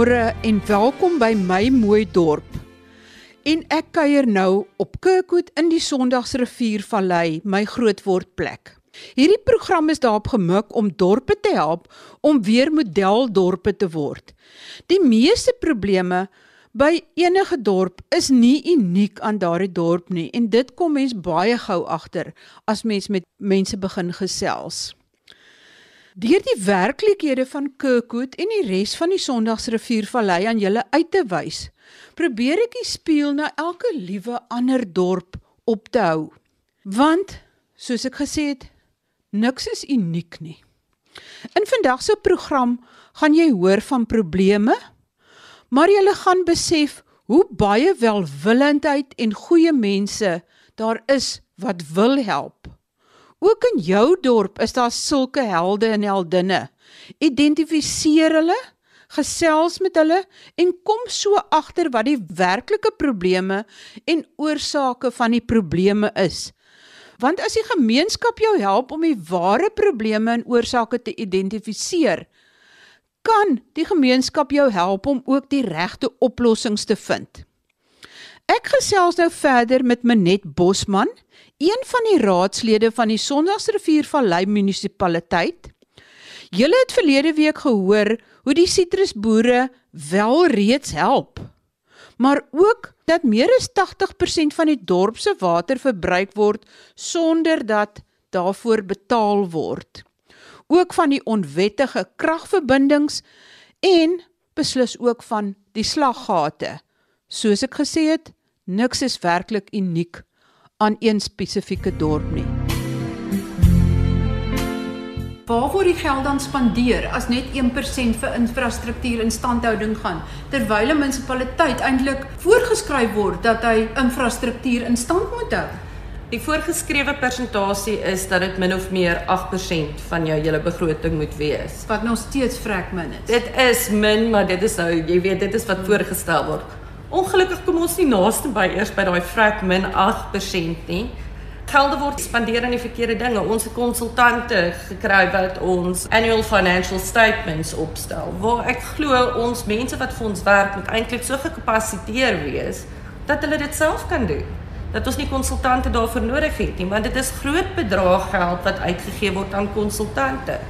Goeiemôre en welkom by my mooi dorp. En ek kuier nou op Kirkwood in die Sondagsriviervallei, my grootwordplek. Hierdie program is daarop gemik om dorpe te help om weer modeldorpe te word. Die meeste probleme by enige dorp is nie uniek aan daardie dorp nie en dit kom mens baie gou agter as mens met mense begin gesels. Deur die werklikhede van Kirkwood en die res van die Sondagsriviervallei aan julle uit te wys, probeer ek die spieël na elke liewe ander dorp op te hou. Want soos ek gesê het, niks is uniek nie. In vandag se program gaan jy hoor van probleme, maar jy gaan besef hoe baie welwillendheid en goeie mense daar is wat wil help. Ook in jou dorp is daar sulke helde en heldinne. Identifiseer hulle, gesels met hulle en kom so agter wat die werklike probleme en oorsake van die probleme is. Want as die gemeenskap jou help om die ware probleme en oorsake te identifiseer, kan die gemeenskap jou help om ook die regte oplossings te vind. Ek gesels nou verder met Manet Bosman, een van die raadslede van die Sondagsrivier Vallei munisipaliteit. Julle het verlede week gehoor hoe die sitrusboere wel reeds help, maar ook dat meer as 80% van die dorp se water verbruik word sonder dat daarvoor betaal word. Ook van die onwettige kragverbindings en beslis ook van die slaggate. Soos ek gesê het, Niks is werklik uniek aan een spesifieke dorp nie. Waar word die geld dan spandeer as net 1% vir infrastruktuur en standhouding gaan terwyl 'n munisipaliteit eintlik voorgeskryf word dat hy infrastruktuur in stand moet hou? Die voorgeskrewe persentasie is dat dit min of meer 8% van jou hele begroting moet wees. Wat nog steeds vrek min is. Dit is min, maar dit is nou, jy weet, dit is wat voorgestel word. Ongelukkig kom ons nie naaste by eers by daai vrek min 8% nie. Gelde word spandeer aan die verkeerde dinge. Ons het konsultante gekry wat ons annual financial statements opstel. Waar ek glo ons mense wat vir ons werk moet eintlik so gekapasiteer wees dat hulle dit self kan doen. Dat ons nie konsultante daarvoor nodig het nie, want dit is groot bedrag geld wat uitgegee word aan konsultante.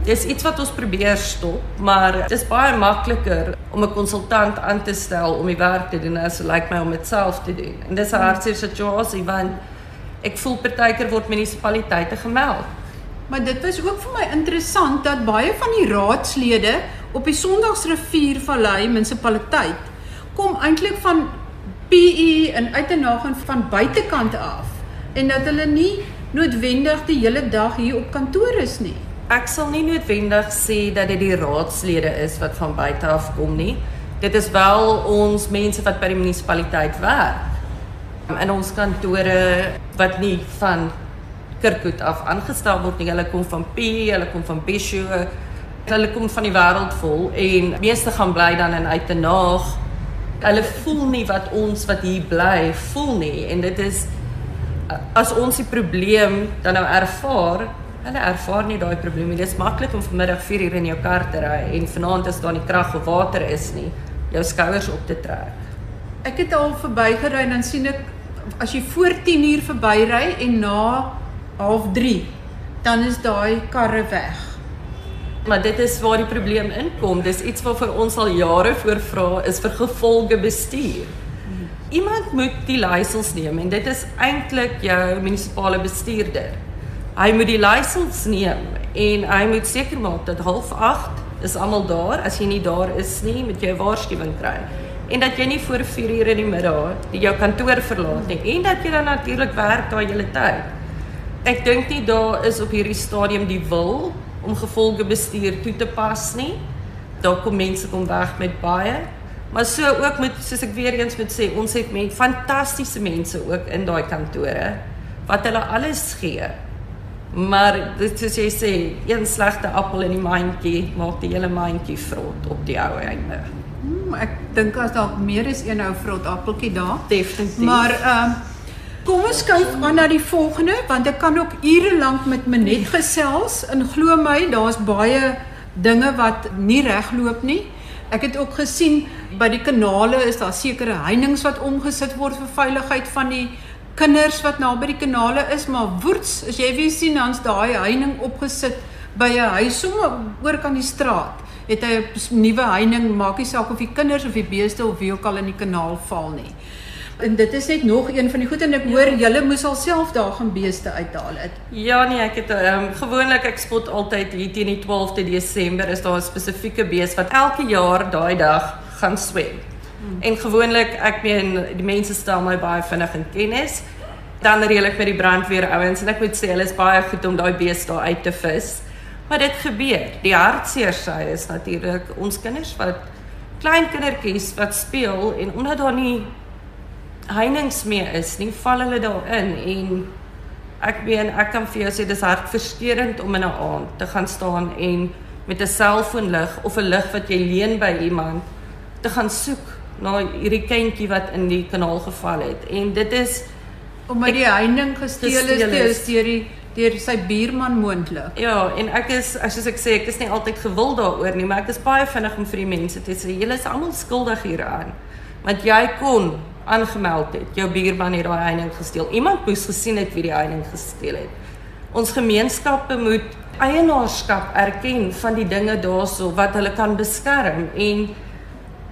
Dis iets wat ons probeer stop, maar dit is baie makliker om 'n konsultant aan te stel om die werk te doen as dit lyk my om dit self te doen. En dis 'n hartseer situasie want ek voel partykeer word munisipaliteite gemeld. Maar dit was ook vir my interessant dat baie van die raadslede op die Sondagsrivier Vallei munisipaliteit kom eintlik van PE en uit en na van buitekant af en dat hulle nie noodwendig die hele dag hier op kantoor is nie ek sal nie noodwendig sê dat dit die raadslede is wat van buite af kom nie. Dit is wel ons mense wat by die munisipaliteit werk. In ons kantore wat nie van Kirkwood af aangestel word nie. Hulle kom van P, hulle kom van Besho, hulle kom van die wêreld vol en meeste gaan bly dan in Uitenaag. Hulle voel nie wat ons wat hier bly voel nie en dit is as ons die probleem dan nou ervaar Hulle ervaar nie daai probleem nie. Dit is maklik om vanmiddag 4 uur in jou kar te ry en vanaand as daar nie krag of water is nie, jou skouers op te trek. Ek het al verbygery en dan sien ek as jy voor 10 uur verbyry en na half 3, dan is daai karre weg. Maar dit is waar die probleem inkom. Dis iets waarvoor ons al jare voor vra is vir gevolge bestuur. Iemand moet die leiers neem en dit is eintlik jou munisipale bestuurder. Hy moet die lisensie neem en hy moet seker maak dat half 8 is almal daar. As jy nie daar is nie, moet jy 'n waarskuwing kry. En dat jy nie voor 4 ure in die middag die jou kantoor verlaat nie en dat jy dan natuurlik werk daai hele tyd. Ek dink nie daar is op hierdie stadium die wil om gevolge bestuur toe te pas nie. Daar kom mense kom weg met baie Maar so ook met soos ek weer eens moet sê, ons het met fantastiese mense ook in daai kantore wat hulle alles gee Maar dit soos jy sê, een slegte appel in die mandjie maak die hele mandjie vrot op die ou einde. Hmm, ek dink as daar meer is een ou vrot appeltjie daar, definitief. Maar ehm uh, kom ons kyk aan na die volgende want ek kan ook ure lank met Menet gesels en glo my, daar's baie dinge wat nie regloop nie. Ek het ook gesien by die kanale is daar sekere heininge wat omgesit word vir veiligheid van die kinders wat naby die kanale is, maar woets, as jy weer sien dan's daai heining opgesit by 'n huis sommer oor kan die straat. Het hy 'n nuwe heining, maak nie saak of die kinders of die beeste of wie ook al in die kanaal val nie. En dit is net nog een van die goed en ek hoor ja. julle moes alself daar gaan beeste uithaal het. Ja nee, ek het um, gewoonlik ek spot altyd hier teen die 12de Desember is daar 'n spesifieke bees wat elke jaar daai dag gaan swem. Hmm. En gewoonlik ek meen die mense stel my baie vinnig in kennis. Dan reël ek met die brandweer ouens en ek moet sê hulle is baie goed om daai bees daar uit te vis. Maar dit gebeur. Die hartseer sy is natuurlik ons kinders wat klein kindertjies wat speel en omdat daar nie heininge meer is nie, val hulle daarin en ek meen ek kan vir jou sê dis hartversteurend om in 'n aand te gaan staan en met 'n selfoonlig of 'n lig wat jy leen by iemand te gaan soek na hierdie kindjie wat in die kanaal geval het en dit is omdat die heining gesteel is deur die deur sy buurman moontlik. Ja, en ek is soos ek sê, ek is nie altyd gewild daaroor nie, maar ek is baie vinnig om vir die mense te sê julle is almal skuldig hieraan. Want jy kon aangemeld het. Jou buurman het daai heining gesteel. Iemand moes gesien het wie die heining gesteel het. Ons gemeenskappe moet eienaarskap erken van die dinge daarso wat hulle kan beskerm en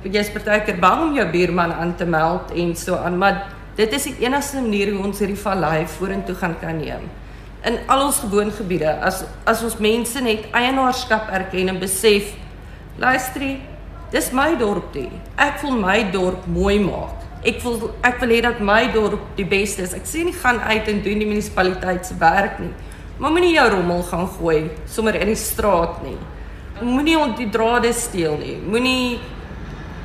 jy's partykeer bang om jou buurman aan te meld en so aan, maar dit is die enigste manier hoe ons hierdie vallei vorentoe gaan kan neem. In al ons gewoongebiede, as as ons mense net eienaarskap erken en besef, luister, dis my dorpie. Ek wil my dorp mooi maak ek wil ek wil hê dat my dorp die beste is. Ek sê nie gaan uit en doen die munisipaliteit se werk nie. Maar moenie jou rommel gaan gooi sommer in die straat nie. Moenie die drade steel nie. Moenie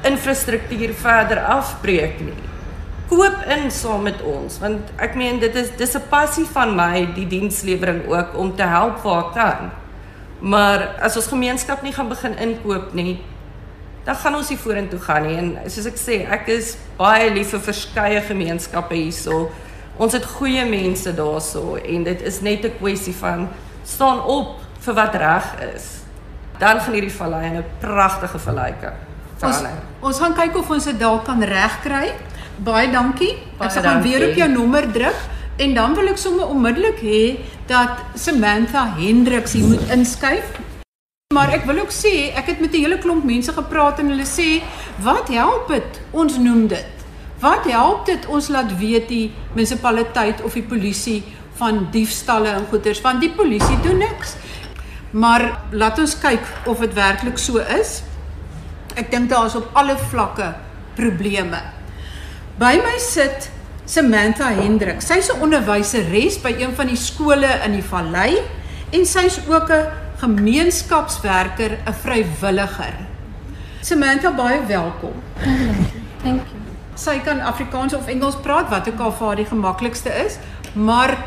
infrastruktuur verder afbreek nie. Koop in saam met ons want ek meen dit is dis 'n passie van my die dienslewering ook om te help waar kan. Maar as ons gemeenskap nie gaan begin inkoop nie, dan gaan ons hier vorentoe gaan nie en soos ek sê ek is baie lief vir verskeie gemeenskappe hierso ons het goeie mense daarso en dit is net 'n kwessie van staan op vir wat reg is dan gaan hierdie vallei 'n pragtige valleike ons ons gaan kyk of ons dit dalk kan regkry baie dankie baie ek sal dan weer op jou nommer druk en dan wil ek sommer onmiddellik hê dat Samantha Hendriks hier moet inskuif Maar ek wil ook sê, ek het met 'n hele klomp mense gepraat en hulle sê, "Wat help dit? Ons noem dit. Wat help dit ons laat weet die munisipaliteit of die polisie van diefstalle en goederes, want die polisie doen niks." Maar laat ons kyk of dit werklik so is. Ek dink daar is op alle vlakke probleme. By my sit Samantha Hendrik. Sy's 'n onderwyseres by een van die skole in die Vallei en sy's ook 'n gemeenskapswerker, 'n vrywilliger. Samantha baie welkom. Thank you. Sy kan Afrikaans of Engels praat wat ook al vir haar die maklikste is, maar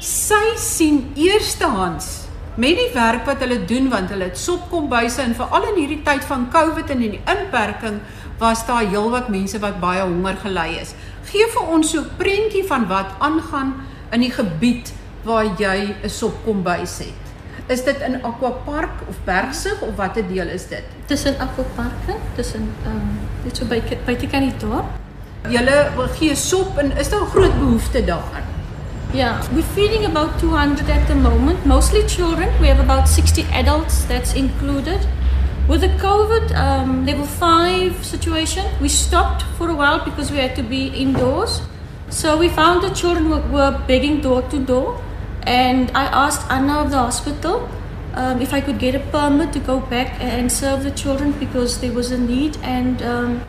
sy sien eerstehands met die werk wat hulle doen want hulle het sopkombuise en veral in hierdie tyd van COVID en in die inperking was daar heelwat mense wat baie honger gely is. Gee vir ons so 'n prentjie van wat aangaan in die gebied waar jy 'n sopkombuis het. Is dit in Aquapark of Bergsig of watter deel is dit? Tussen Aquapark, tussen ehm um, dit so by by die kanitoor. Julle gee sop en is daar groot behoefte daaraan? Yeah, we're feeding about 200 at the moment, mostly children. We have about 60 adults that's included. With the COVID um, level 5 situation, we stopped for a while because we had to be indoors. So we found the children were, begging door to door. And I asked Anna of the hospital um, if I could get a permit to go back and serve the children because there was a need. And um,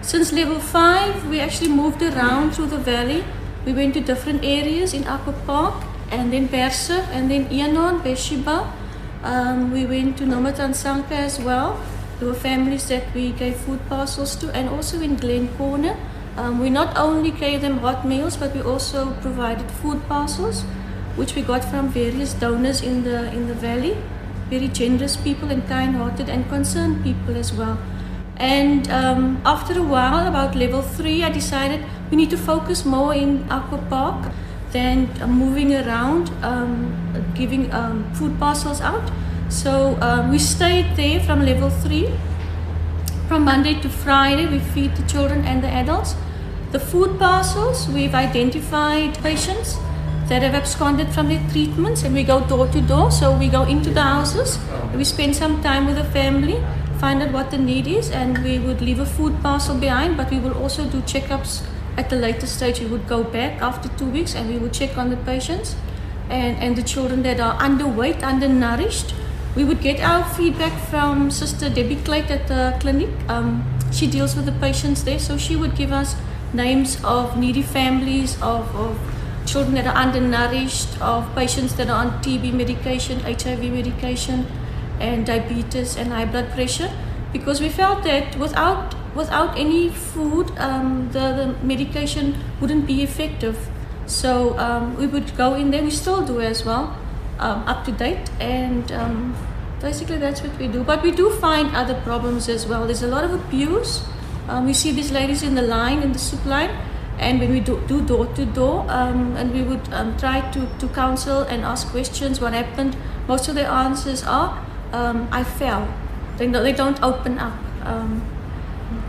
since level five, we actually moved around through the valley. We went to different areas in Aqua Park and then Perse and then Ianon, Beshiba. Um, we went to Nomatan Sanka as well. There were families that we gave food parcels to, and also in Glen Corner. Um, we not only gave them hot meals, but we also provided food parcels which we got from various donors in the in the valley very generous people and kind-hearted and concerned people as well and um, after a while about level three i decided we need to focus more in aqua park than uh, moving around um, giving um, food parcels out so uh, we stayed there from level three From Monday to Friday, we feed the children and the adults. The food parcels, we've identified patients that have absconded from their treatments and we go door to door. So we go into the houses, we spend some time with the family, find out what the need is, and we would leave a food parcel behind, but we will also do checkups at the later stage. We would go back after two weeks and we would check on the patients and, and the children that are underweight, undernourished. We would get our feedback from Sister Debbie Clayt at the clinic. Um, she deals with the patients there, so she would give us names of needy families, of, of children that are undernourished, of patients that are on TB medication, HIV medication, and diabetes and high blood pressure. Because we felt that without without any food, um, the, the medication wouldn't be effective. So um, we would go in there. We still do as well, um, up to date, and um, basically that's what we do. But we do find other problems as well. There's a lot of abuse. Um, we see these ladies in the line, in the soup line, and when we do, do door to door, um, and we would um, try to, to counsel and ask questions, what happened, most of the answers are, um, I fell. They, they don't open up.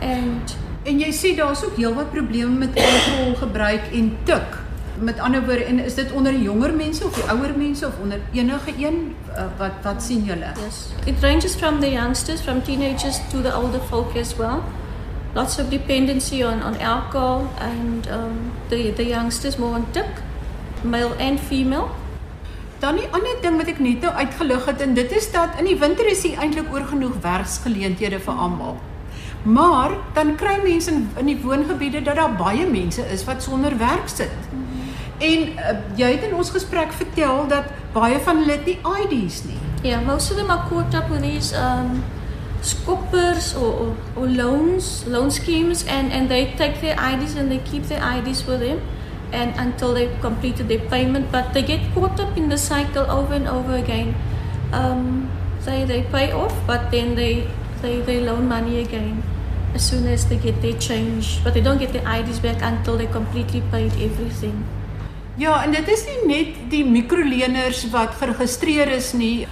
And En jy sê daar's ook heelwat probleme met alkoholgebruik en tik. Met ander woorde, en is dit onder die jonger mense of die ouer mense of onder enige een uh, wat wat sien julle? Yes, it ranges from the youngsters, from teenagers to the older folk as well. Lots of dependency on, on alcohol, and um, the, the youngsters more on tik, male and female. Dan die ander ding wat ek net nou uitgelig het en dit is dat in die winter is hier eintlik oor genoeg werksgeleenthede vir almal. Maar dan kry mense in, in die woongebiede dat daar baie mense is wat sonder werk sit. En uh, jy het in ons gesprek vertel dat baie van hulle nie IDs nie. Yeah, most of them are caught up with these um, scoppers or, or, or loans, loan schemes, and, and they take their IDs and they keep their IDs with them and until they've completed their payment. But they get caught up in the cycle over and over again. Um, they, they pay off, but then they, they, they loan money again as soon as they get their change. But they don't get their IDs back until they completely paid everything. Ja, en dit is nie net die mikroleners wat geregistreer is nie.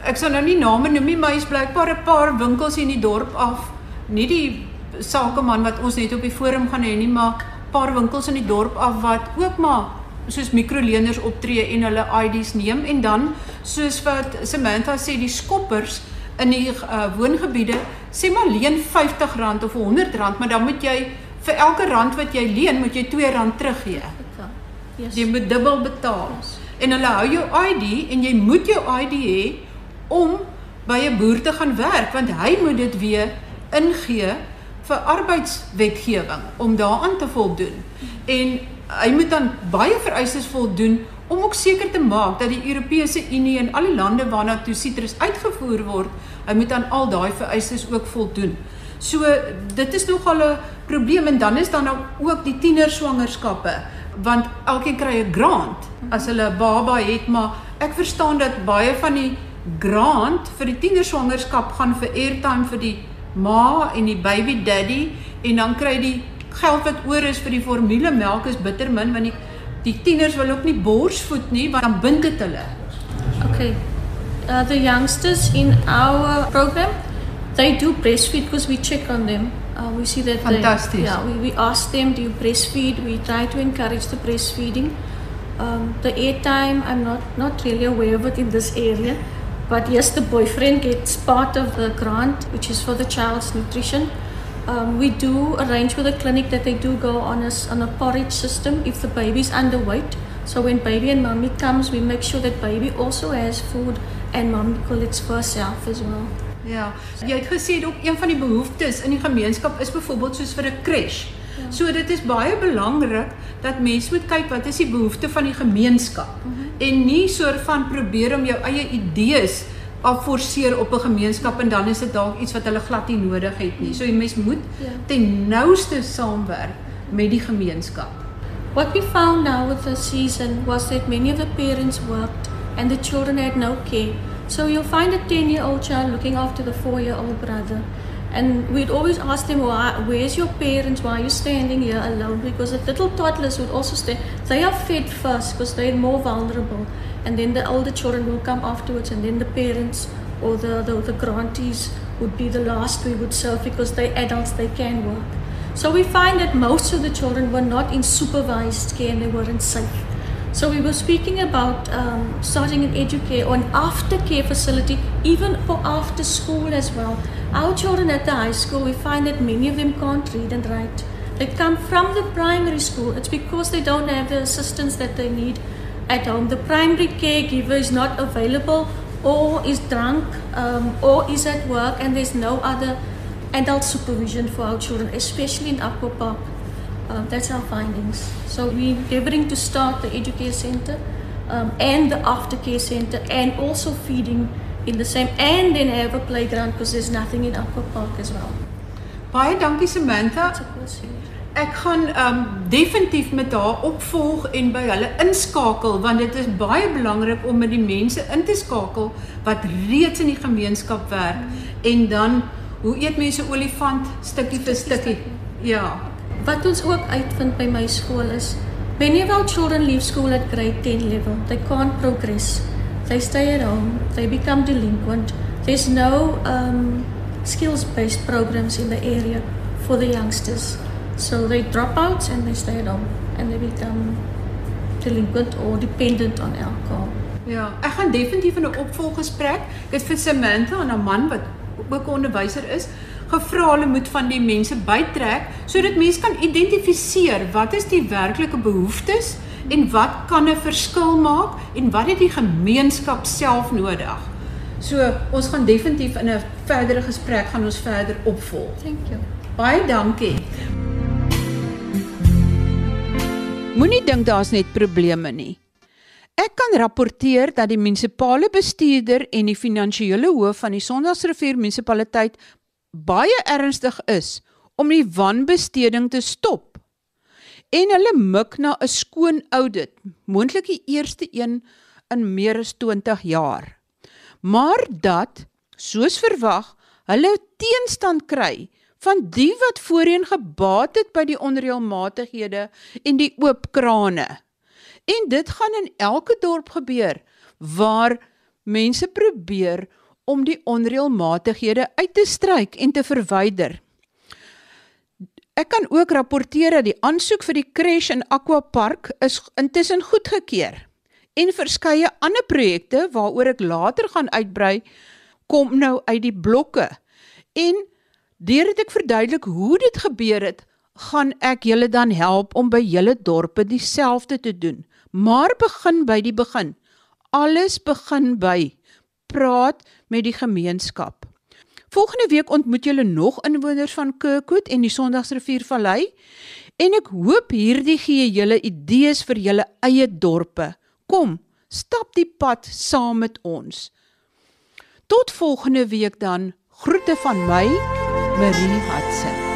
Ek sal nou nie name noem nie, maar hier's blykbaar 'n paar winkels hier in die dorp af. Nie die sakeman wat ons net op die forum gaan hê nie, maar 'n paar winkels in die dorp af wat ook maar soos mikroleners optree en hulle ID's neem en dan soos wat Samantha sê die skoppers in die uh, woongebiede sê maar leen R50 of R100, maar dan moet jy vir elke rand wat jy leen, moet jy R2 teruggee. Yes. Jy moet dubbel betaal. En hulle hou jou ID en jy moet jou ID hê om by 'n boer te gaan werk want hy moet dit weer ingee vir arbeidswetgewing om daaraan te voldoen. En hy moet dan baie vereistes voldoen om ook seker te maak dat die Europese Unie en al die lande waarna toe sitrus uitgevoer word, hy moet aan al daai vereistes ook voldoen. So dit is nogal 'n probleem en dan is dan nou ook die tienerswangerskappe want elkeen kry 'n grant as hulle 'n baba het, maar ek verstaan dat baie van die grant vir die tienerswangerskap gaan vir airtime vir die ma en die baby daddy en dan kry die geld wat oor is vir die formulemelk is bitter min want die die tieners wil ook nie borsvoed nie want dan bind dit hulle. Okay. Uh, the youngsters in our program, they do breastfeed because we check on them. Uh, we see that Fantastic. They, yeah, we, we ask them, do you breastfeed? We try to encourage the breastfeeding. Um, the airtime, I'm not, not really aware of it in this area. But yes, the boyfriend gets part of the grant, which is for the child's nutrition. Um, we do arrange with the clinic that they do go on a, on a porridge system if the baby's underweight. So when baby and mommy comes, we make sure that baby also has food and mommy collects for herself as well. Ja, jy het gesê ook een van die behoeftes in die gemeenskap is byvoorbeeld soos vir 'n crash. Ja. So dit is baie belangrik dat mense moet kyk wat is die behoefte van die gemeenskap mm -hmm. en nie soort van probeer om jou eie idees afforceer op 'n gemeenskap en dan is dit dalk iets wat hulle glad nie nodig het nie. So jy mens moet Ja. ten nouste saamwerk met die gemeenskap. What we found now with the season was that many of the parents worked and the children had no care. So you'll find a 10 year old child looking after the 4 year old brother. And we'd always ask them, Why, Where's your parents? Why are you standing here alone? Because the little toddlers would also stay. They are fed first because they're more vulnerable. And then the older children will come afterwards, and then the parents or the, the, the grantees would be the last we would serve because they're adults, they can work. So we find that most of the children were not in supervised care and they weren't safe. So we were speaking about um, starting an educare or an aftercare facility, even for after school as well. Our children at the high school, we find that many of them can't read and write. They come from the primary school. It's because they don't have the assistance that they need at home. The primary caregiver is not available or is drunk um, or is at work and there's no other adult supervision for our children, especially in Aqua Park. Uh, that's our findings. So we're endeavoring to start the educare center um, and the aftercare center and also feeding in the same and then have a playground because there's nothing in Aqua Park as well. Baie dankie Samantha. Ek gaan um definitief met haar opvolg en by hulle inskakel want dit is baie belangrik om met die mense in te skakel wat reeds in die gemeenskap werk en dan hoe eet mense olifant stukkie vir stukkie. Ja. Wat ons ook uitvind by my skool is many of our children leave school at grade 10 level. They can't progress. They stay at home. They become delinquent. There's no um, skills-based programs in the area for the youngsters. So they drop out and they stay at home and they become delinquent or dependent on alcohol. Ja, ek gaan definitief in 'n opvolggesprek dit vir Samantha en 'n man wat ook 'n onderwyser is, gevra hulle moet van die mense bytrek sodat mense kan identifiseer wat is die werklike behoeftes en wat kan 'n verskil maak en wat het die gemeenskap self nodig. So, ons gaan definitief in 'n verdere gesprek gaan ons verder opvolg. Thank you. Baie dankie. Moenie dink daar's net probleme nie. Ek kan rapporteer dat die munisipale bestuurder en die finansiële hoof van die Sondagsrivier munisipaliteit baie ernstig is om die wanbesteding te stop. En hulle mik na 'n skoon audit, moontlik die eerste een in meer as 20 jaar. Maar dat, soos verwag, hulle teenstand kry van die wat voorheen gebaat het by die onreëlmatighede en die oop krane. En dit gaan in elke dorp gebeur waar mense probeer om die onreëlmatighede uit te stryk en te verwyder. Ek kan ook rapporteer dat die aansoek vir die crash in Aqua Park is intussen goedgekeur en verskeie ander projekte waaroor ek later gaan uitbrei kom nou uit die blokke. En deurdat ek verduidelik hoe dit gebeur het, gaan ek julle dan help om by julle dorpe dieselfde te doen. Maar begin by die begin. Alles begin by praat met die gemeenskap. Volgende week ontmoet julle nog inwoners van Kirkwood en die Sondagsrivier Vallei en ek hoop hierdie gee julle idees vir julle eie dorpe. Kom, stap die pad saam met ons. Tot volgende week dan. Groete van my, very heartfelt.